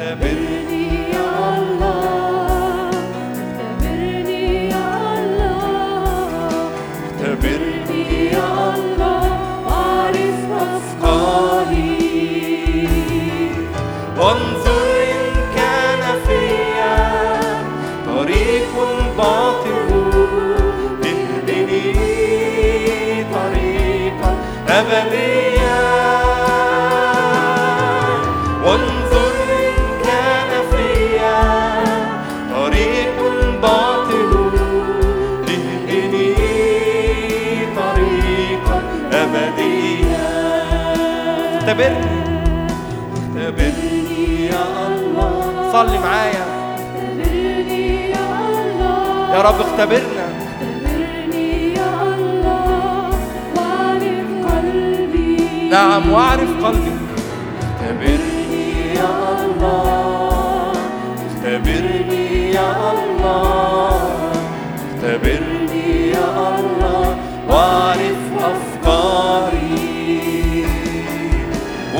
اختبرني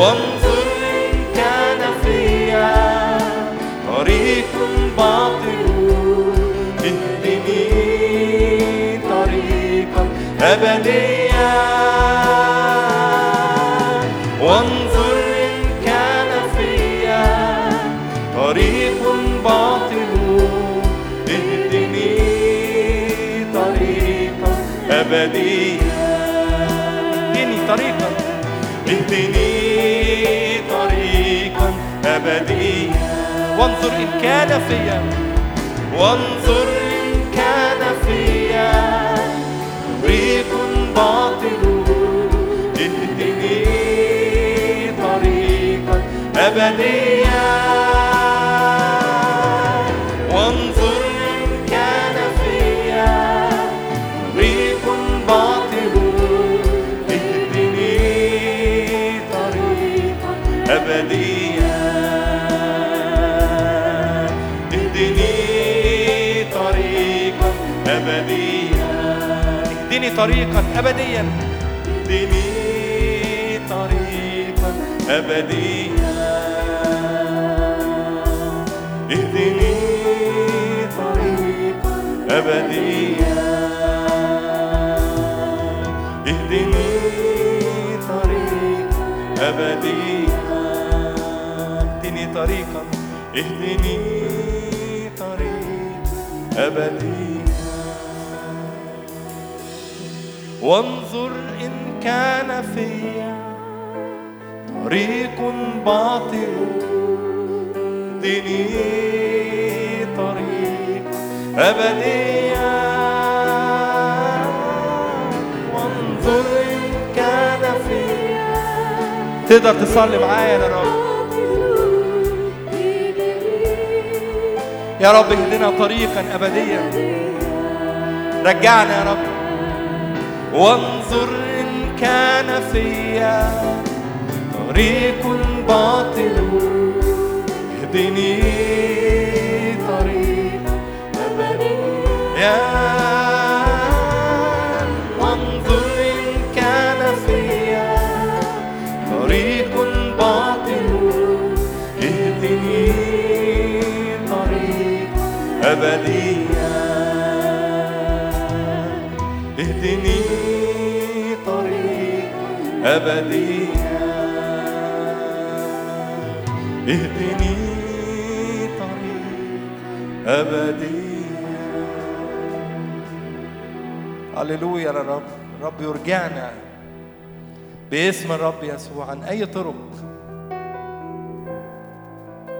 وانظر ان كان فيا طريق باطل اهدني طريقا ابديا. ابديا وانظر إن كان فيا. وانظر إن كان فيا. طريق باطل. اهدني طريقا أبديا. ابديا اهدني طريقا ابديا. اهدني طريقا ابديا. اهدني طريقا ابديا. اهدني طريقا ابديا. اهدني طريقا. اهدني طريقا ابديا. وانظر إن كان فيا طريق باطل. ديني طريق أبديا. وانظر إن كان فيا. تقدر تصلي معايا يا رب. يا رب اهدنا طريقا أبديا. رجعنا يا رب. وانظر إن كان فيا. طريق باطل. أبديا اهدني طريق أبديا هللويا يا رب. رب يرجعنا باسم الرب يسوع عن أي طرق.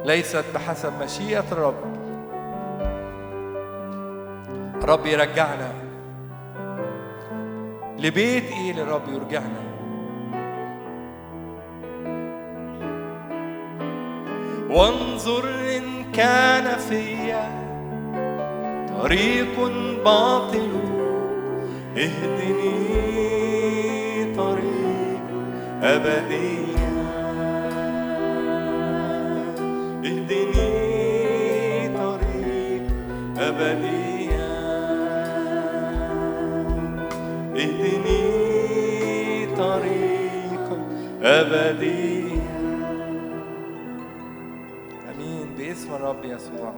ليست بحسب مشيئة الرب. رب يرجعنا. لبيت إيه للرب يرجعنا؟ وانظر إن كان فيا طريق باطل. اهدني طريق ابديا يسوع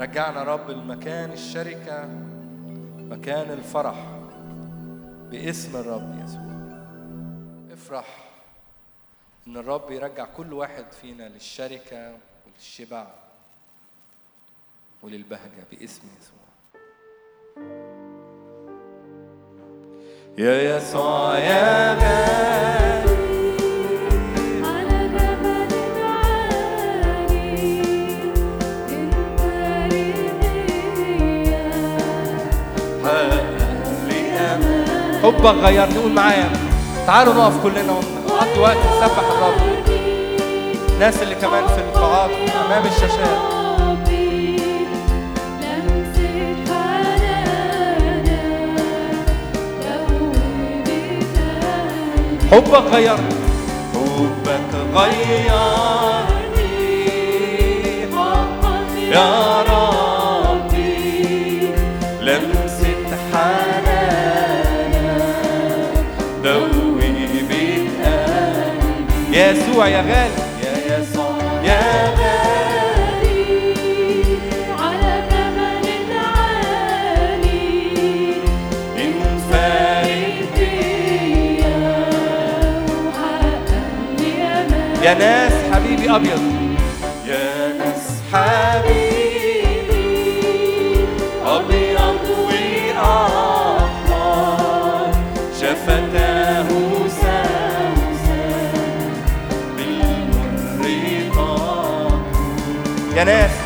رجعنا رب المكان الشركة مكان الفرح. باسم الرب يسوع. افرح إن الرب يرجع كل واحد فينا للشركة وللشبع وللبهجة باسم يسوع. يا يسوع يا غالي حبك غيرني قول معايا. تعالوا نقف كلنا ونقضي وقت نسبح الرب. الناس اللي كمان في القاعات أمام الشاشات. حبك غيرني حبك غيرني. حقا يا يسوع يا غالي. يا يسوع يا غالي على عالي يا ناس حبيبي أبيض. يا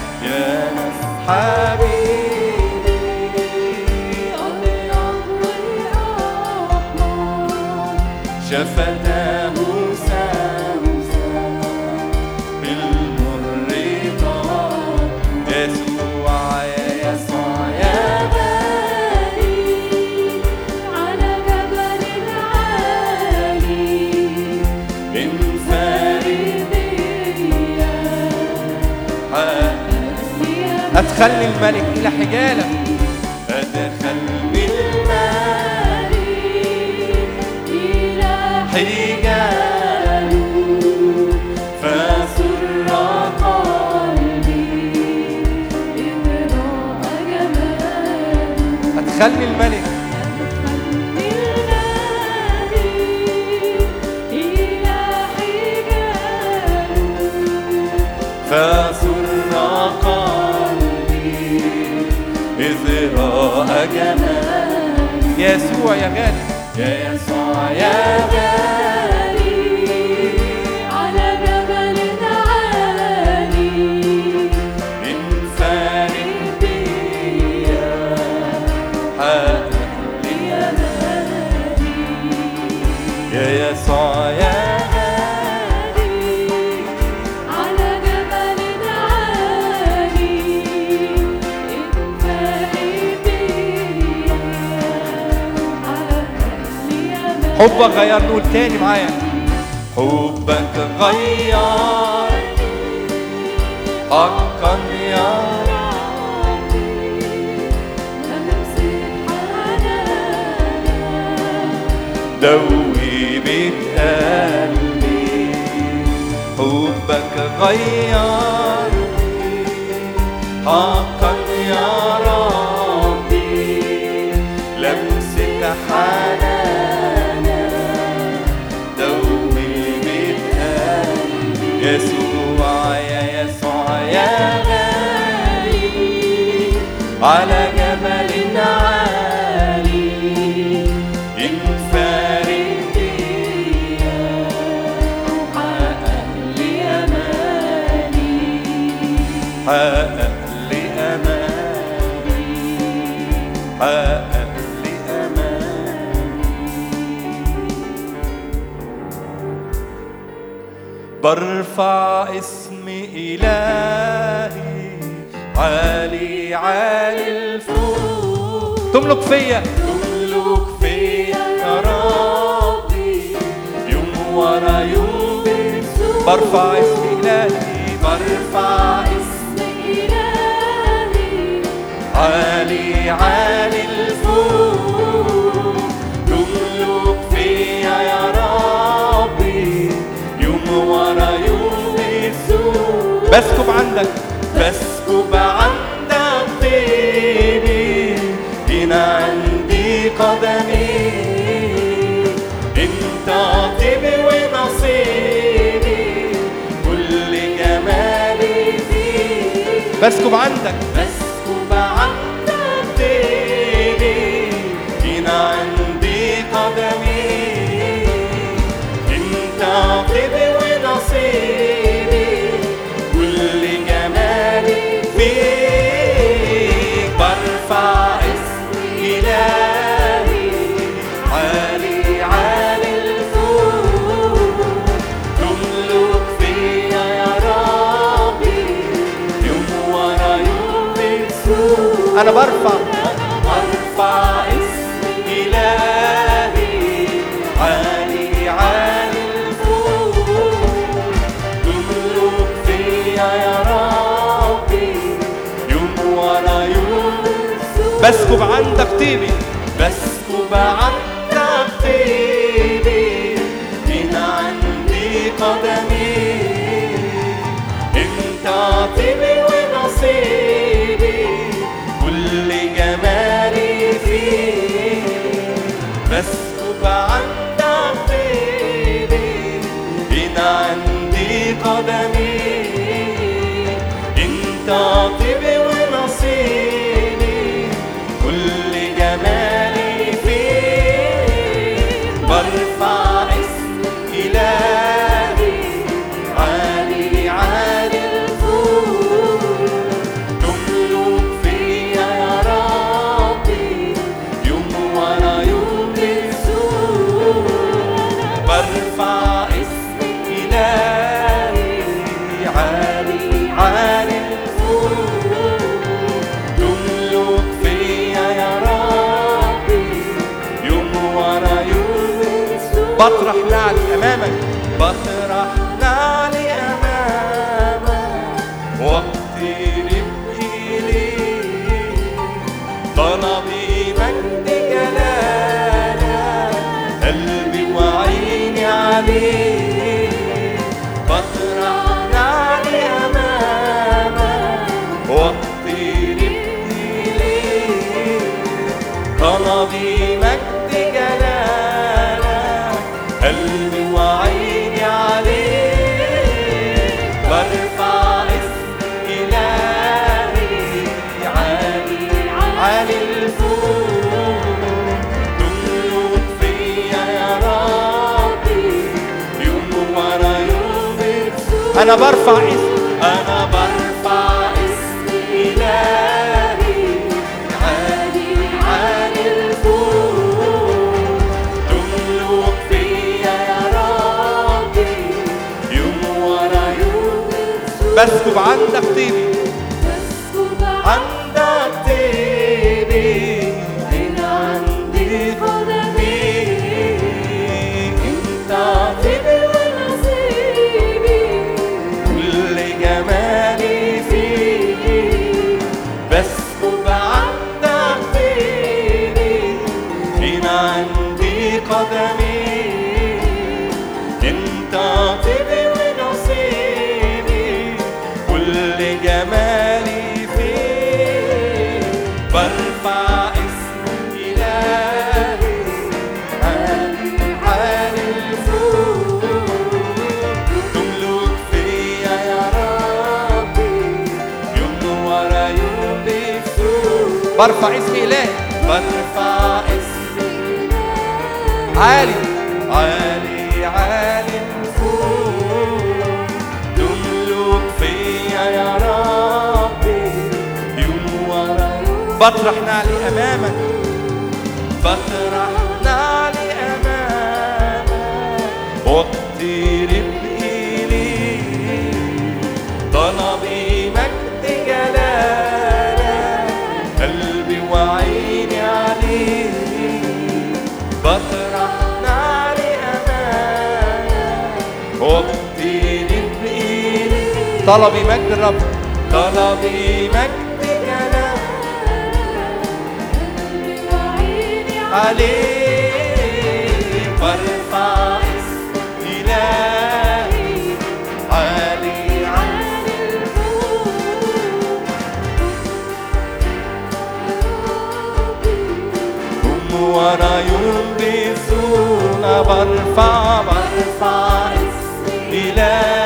أدخلني الملك إلى أدخلني الملك إلى حجاله. فسر قلبي جماله. أدخلني الملك يسوع يا غالي. يا يسوع يا غالي على جبل عالي انفرد بيا حقق لي يا يسوع يا حبك غير نقول تاني معايا. حبك غير. حقا يا دوي بيت قلبي. حبك غير. حقا يا اماني برفع اسم إلهي عالي عالي الفوق تملك فيا تملك فيا يا ربي يوم ورا يوم برفع اسم إلهي برفع اسم عالي عالي بسكب عندك. بسكب عندك طيبي إن عندي قدمي. انت طيبي ونصيبي. كل جمالي فيك بسكب عندك. بس أنا برفع إسمي. أنا برفع اسم إلهي. عالي عن الفوق تملك فيا يا ربي يوم ورا يوم. بسكب عندك طيبي برفع اسمي إلهي برفع اسمي عالي. عالي عالي. تملك فيا يا ربي. يوم ورا بطرح نعلي أمامك. بطرح طلبي مجد الرب. طلبي مجدك أنا عليك وارفع إلهي. عالي عن هم ورا ينبثون برفع برفع اسم إلهي.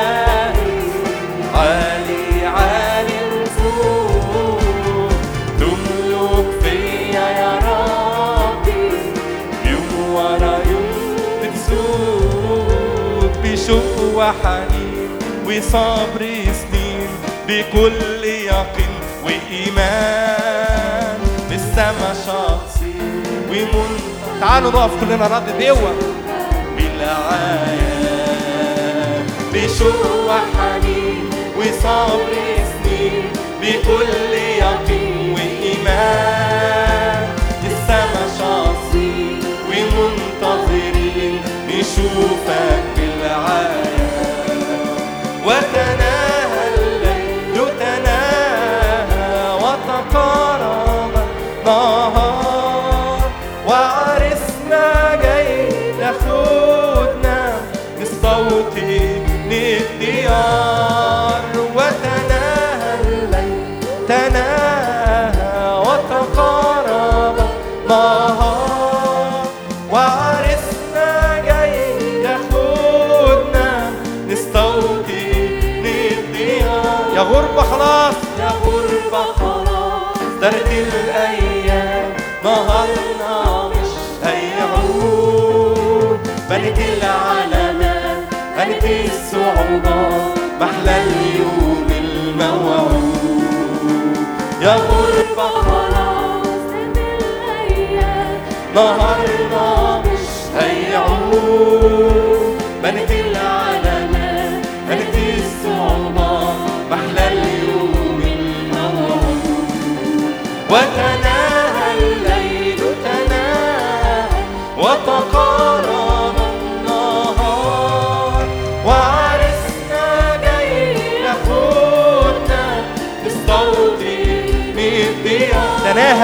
وحنين وصبر سنين بكل يقين وإيمان. بالسما شخصي ومن تعالوا نقف كلنا ردد بقوة بالعيان بشوق وحنين وصبر سنين بكل يقين وإيمان. السما شخصي ومنتظرين نشوفك بالعيان وتناهى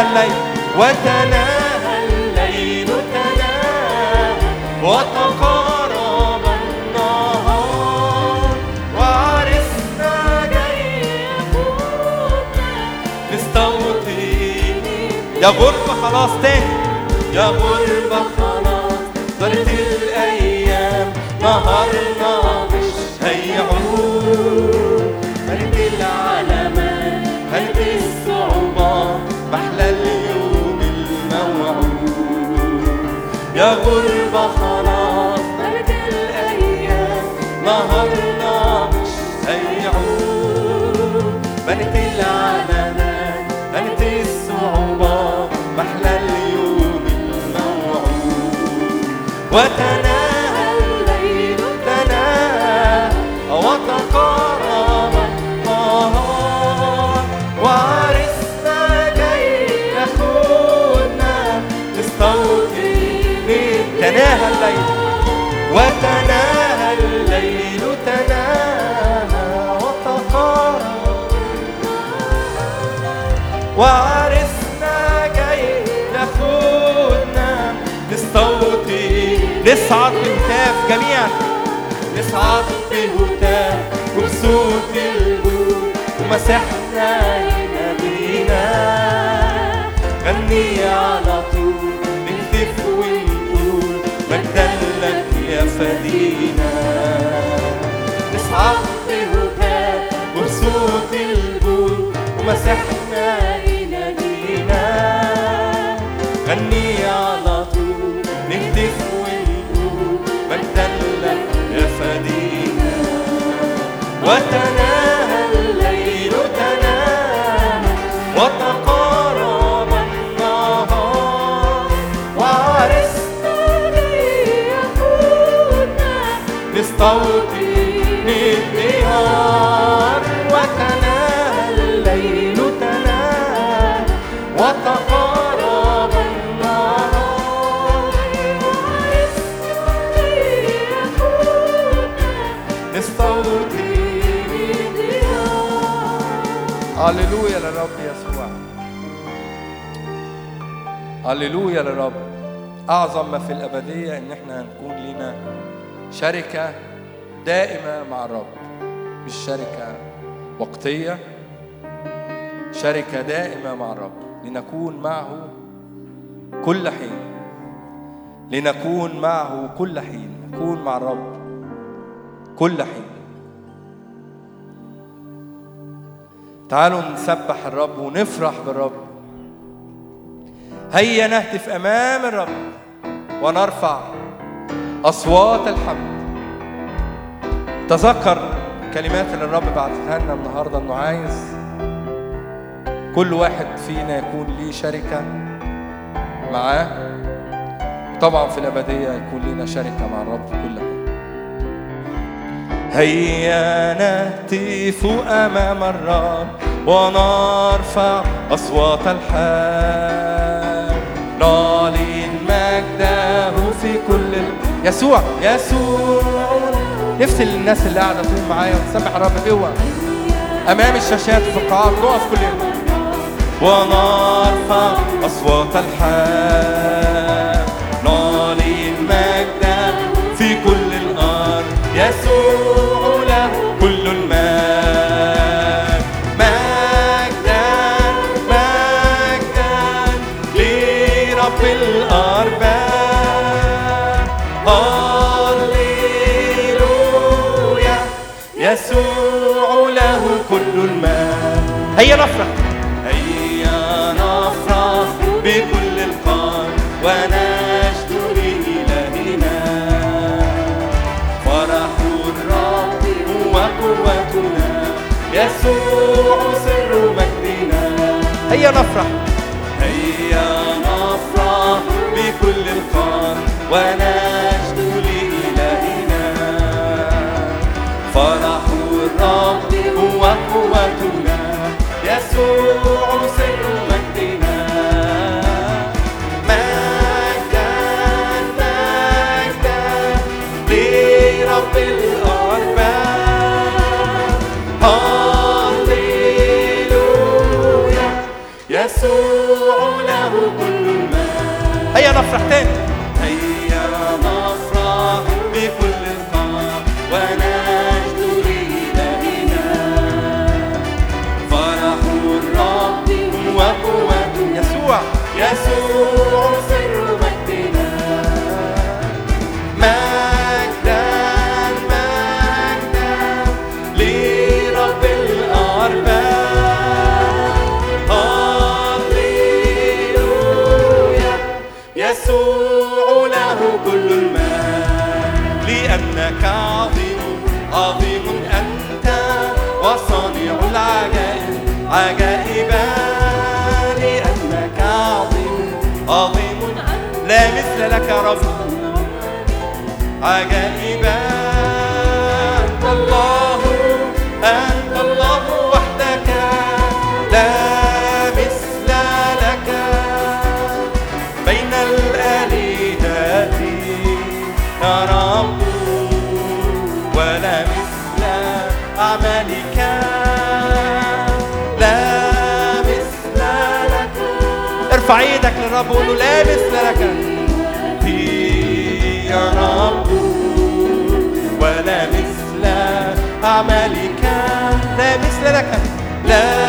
الليل وتناهى الليل تناهى وتقارب النهار وعرسنا جاي مستوطن يا خلاص تاني يا What? نصعد بهتاف جميعا نصعد بهتاف وبصوت الجود ومسحنا ينادينا غني على طول نهتف ونقول مجدا لك يا فدينا نصعد بهتاف وبصوت الجود ومسحنا هللويا للرب يسوع هللويا للرب أعظم ما في الأبدية إن إحنا هنكون لنا شركة دائمة مع الرب مش شركة وقتية شركة دائمة مع الرب لنكون معه كل حين لنكون معه كل حين نكون مع الرب كل حين تعالوا نسبح الرب ونفرح بالرب. هيا نهتف أمام الرب ونرفع أصوات الحمد. تذكر كلمات اللي الرب بعتها لنا النهارده إنه عايز كل واحد فينا يكون ليه شركة معاه. طبعا في الأبدية يكون لنا شركة مع الرب كل هيا نهتف أمام الرب ونرفع أصوات الحال. نعلن مجده في كل ال... يسوع يسوع. نفس الناس اللي قاعدة تقول معايا ونسبح الرب. بقوة أمام الشاشات في القاعات نقف كلنا ونرفع أصوات الحال. هيا نفرح هيا نفرح بكل القلب ونشد المجد ارفع إيدك للرب وقول له لا مثل لك. لك. لا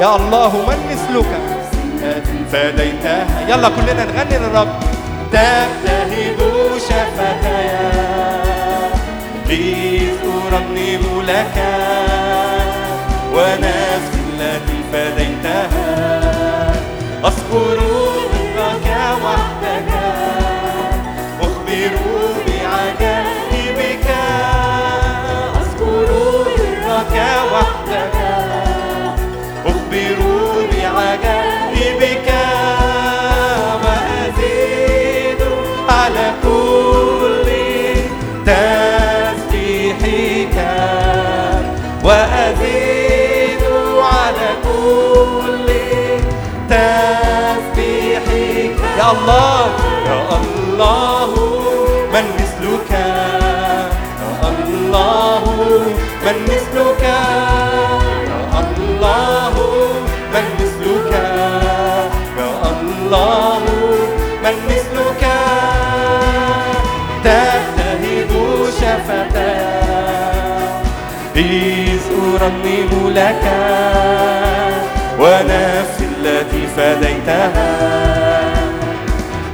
يا الله من مثلك؟ فديتها. يلا كلنا نغني للرب. تبتهج شفتايا إذ أرنم لك. ونفسي التي فديتها. أذكر الله يا الله من مثلك؟ يا الله من مثلك؟ يا الله من مثلك؟ يا الله من مثلك؟ تبتهج شفتاي إذ أرنم لك ونفسي التي فديتها.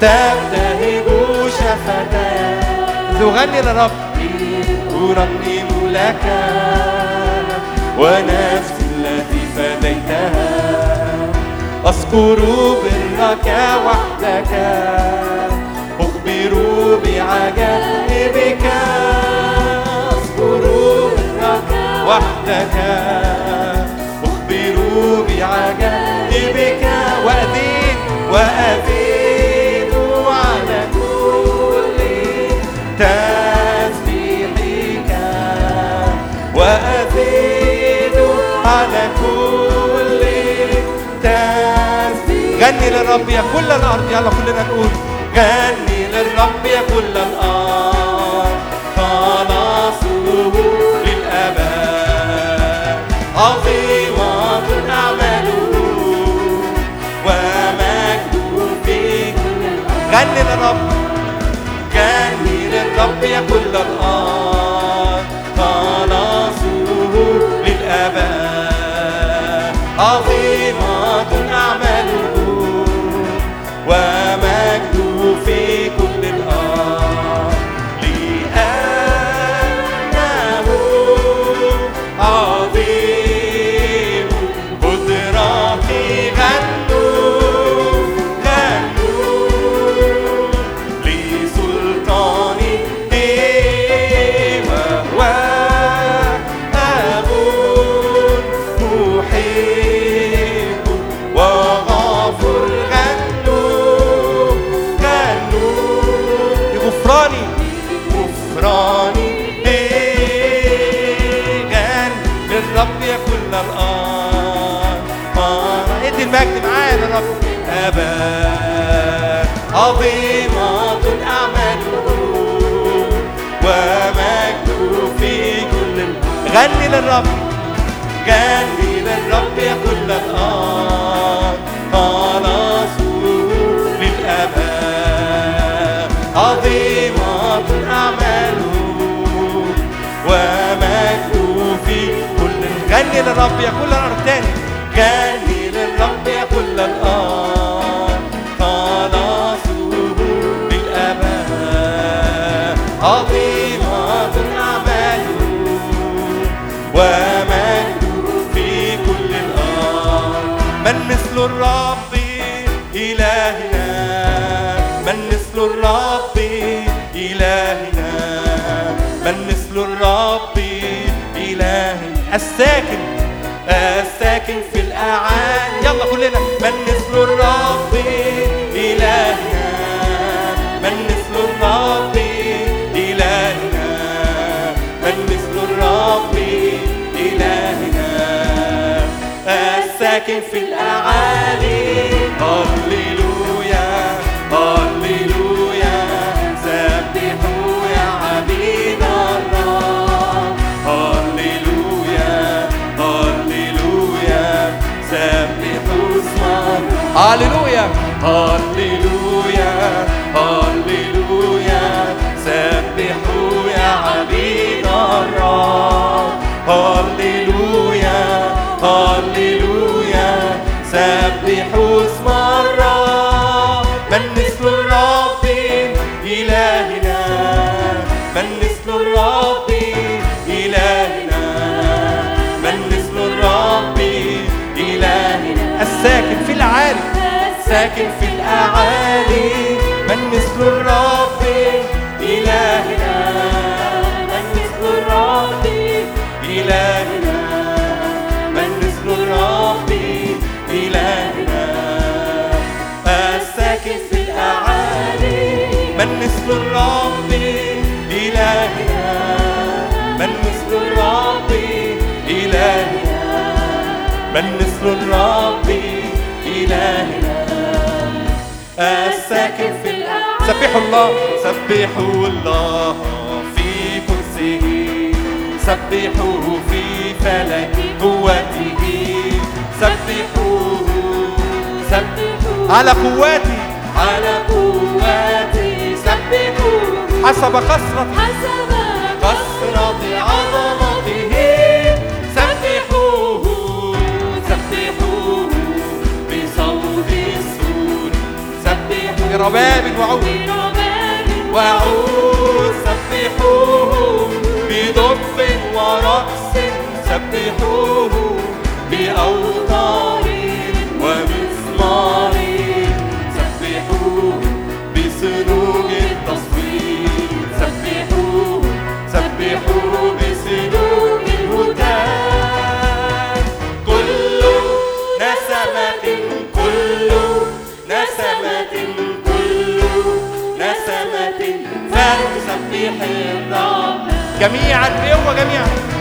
تبتهج شفتاي تغني للرب أرنم لك. ونفسي التي فديتها. أذكر برك وحدك. أخبر بعجائبك. أذكر برك وحدك. أخبر بعجائبك. وأزيد وأزيد غني للرب يا كل الأرض يلا كلنا نقول غني للرب يا كل الأرض. خلاصه للأبد. عظيمة أعماله ومجده في كل الأرض. غني للرب غني للرب يا كل الأرض. غفراني غن للرب يا كل الأرض إدي المجد معايا للرب أبد عظيمة أعماله ومجده في كل غني للرب غني الساكن الساكن في الأعالي. يلا كلنا من مثل الرب إلهنا. من مثل الرب إلهنا. من مثل الرب إلهنا. الساكن في الأعالي. هللويا هللويا هللويا هللويا سبحوا يا عبيد الرب هللويا هللويا سبحوا اسم الرب من مثل الرب إلهنا من مثل الرب إلهنا من مثل الرب إلهنا الساكن ساكن في الأعالي من مثل الرب؟ إلهنا. من مثل الرب؟ إلهنا. من مثل الرب؟ إلهنا. الساكن في الأعالي. من مثل الرب؟ إلهنا. من مثل الرب؟ إلهنا. من مثل الرب؟ إلهنا. سبحوا الله سبحوا الله في كرسيه. سبحوه في فلك قوته. سبحوه سبحوه على قواتي. على قوته سبحوه حسب كثرة حسب كثرة عظمته برباب وعود. وعود سبحوه بدف ورقص سبحوه بأوتار ومزمار Caminhar, meu caminhar.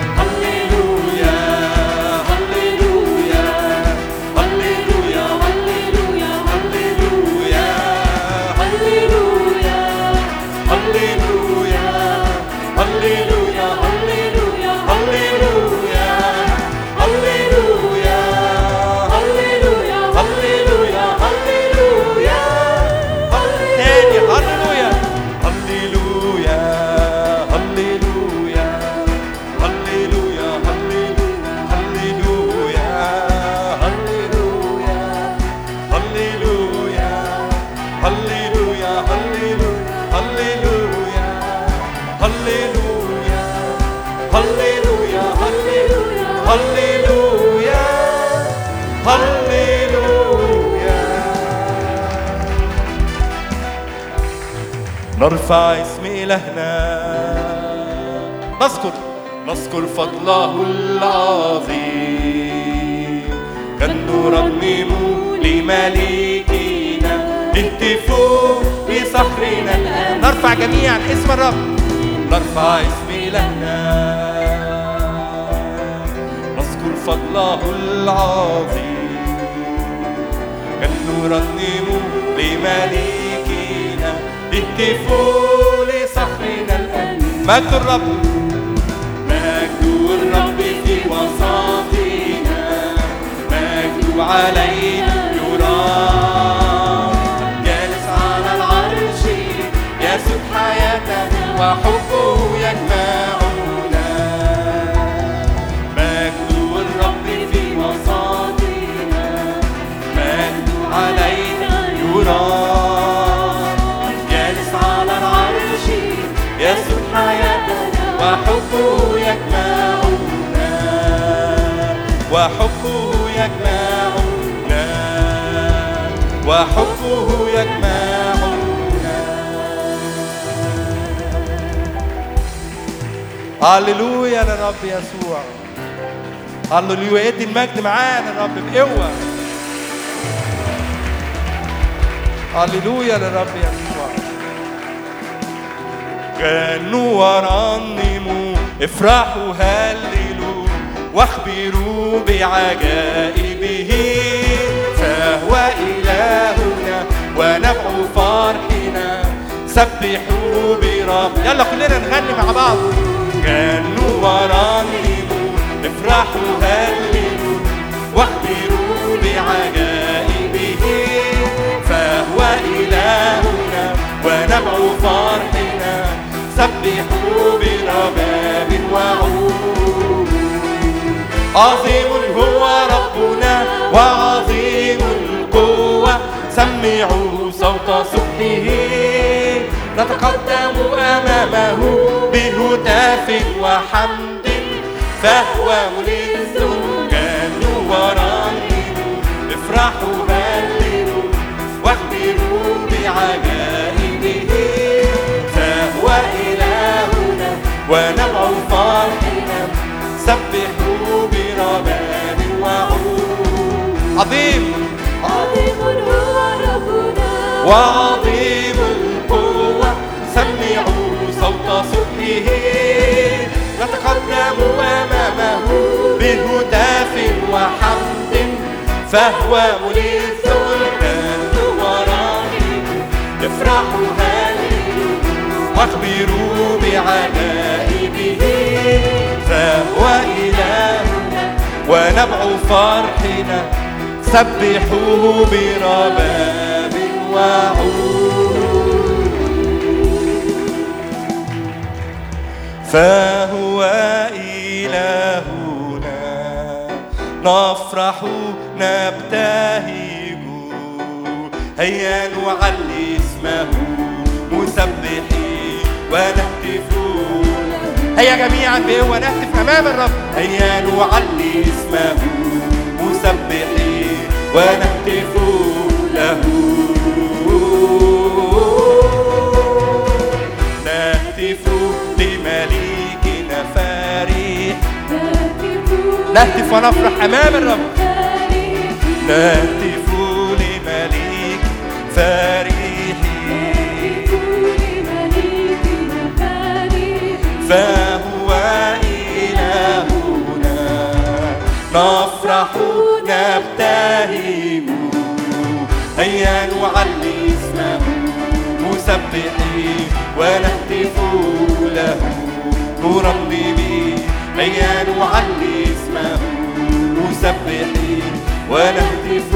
نرفع اسم إلهنا نذكر نذكر فضله العظيم. كن نرنم اهتفوا بصخرنا الآن نرفع جميعا اسم الرب. نرفع اسم إلهنا نذكر فضله العظيم. كن نرنم لمليكنا. اهتفوا لصخرنا الآن مجد الرب. مجد الرب في وسطنا مجد علينا يرام. جالس على العرش يسوق حياتنا وحبه يجمعنا مجد الرب في وسطنا مجد علينا يرام. وحبه يجمعنا وحبه يجمعنا هللويا للرب يسوع. هللويا. ادي المجد معانا الرب بقوة. هللويا للرب يسوع. غنوا ورنموا افرحوا هللوا واخبروا بعجائبه فهو إلهنا ونبع فرحنا. سبحوا برب يلا كلنا نغني مع بعض. غنوا ورنموا افرحوا هللوا. واخبروا بعجائبه فهو إلهنا ونبع فرحنا. سبحوا برباب وعود عظيم هو ربنا وعظيم القوة. سمعوا صوت سبحه نتقدم أمامه بهتاف وحمد. فهو ملذ عظيم. عظيم هو ربنا. وعظيم القوة. سمعوا صوت صبحه نتقدم أمامه بهتاف وحمد فهو مليث الآن ورحيم افرحوا هللوا واخبروا بعجائبه فهو إلهنا ونبع فرحنا. سبحوه برباب وعود. فهو إلهنا نفرح نبتهج. هيا نعلي اسمه مسبحين ونهتف. هيا جميعا به ونهتف أمام الرب. هيا نعلي اسمه مسبحين ونهتف له. نهتف لمليكنا فريح نهتف ونفرح أمام الرب. نهتف لمليك فريح فهو نعلي اسمه مسبحين ونهتف له هيا نعلي اسمه ونهتف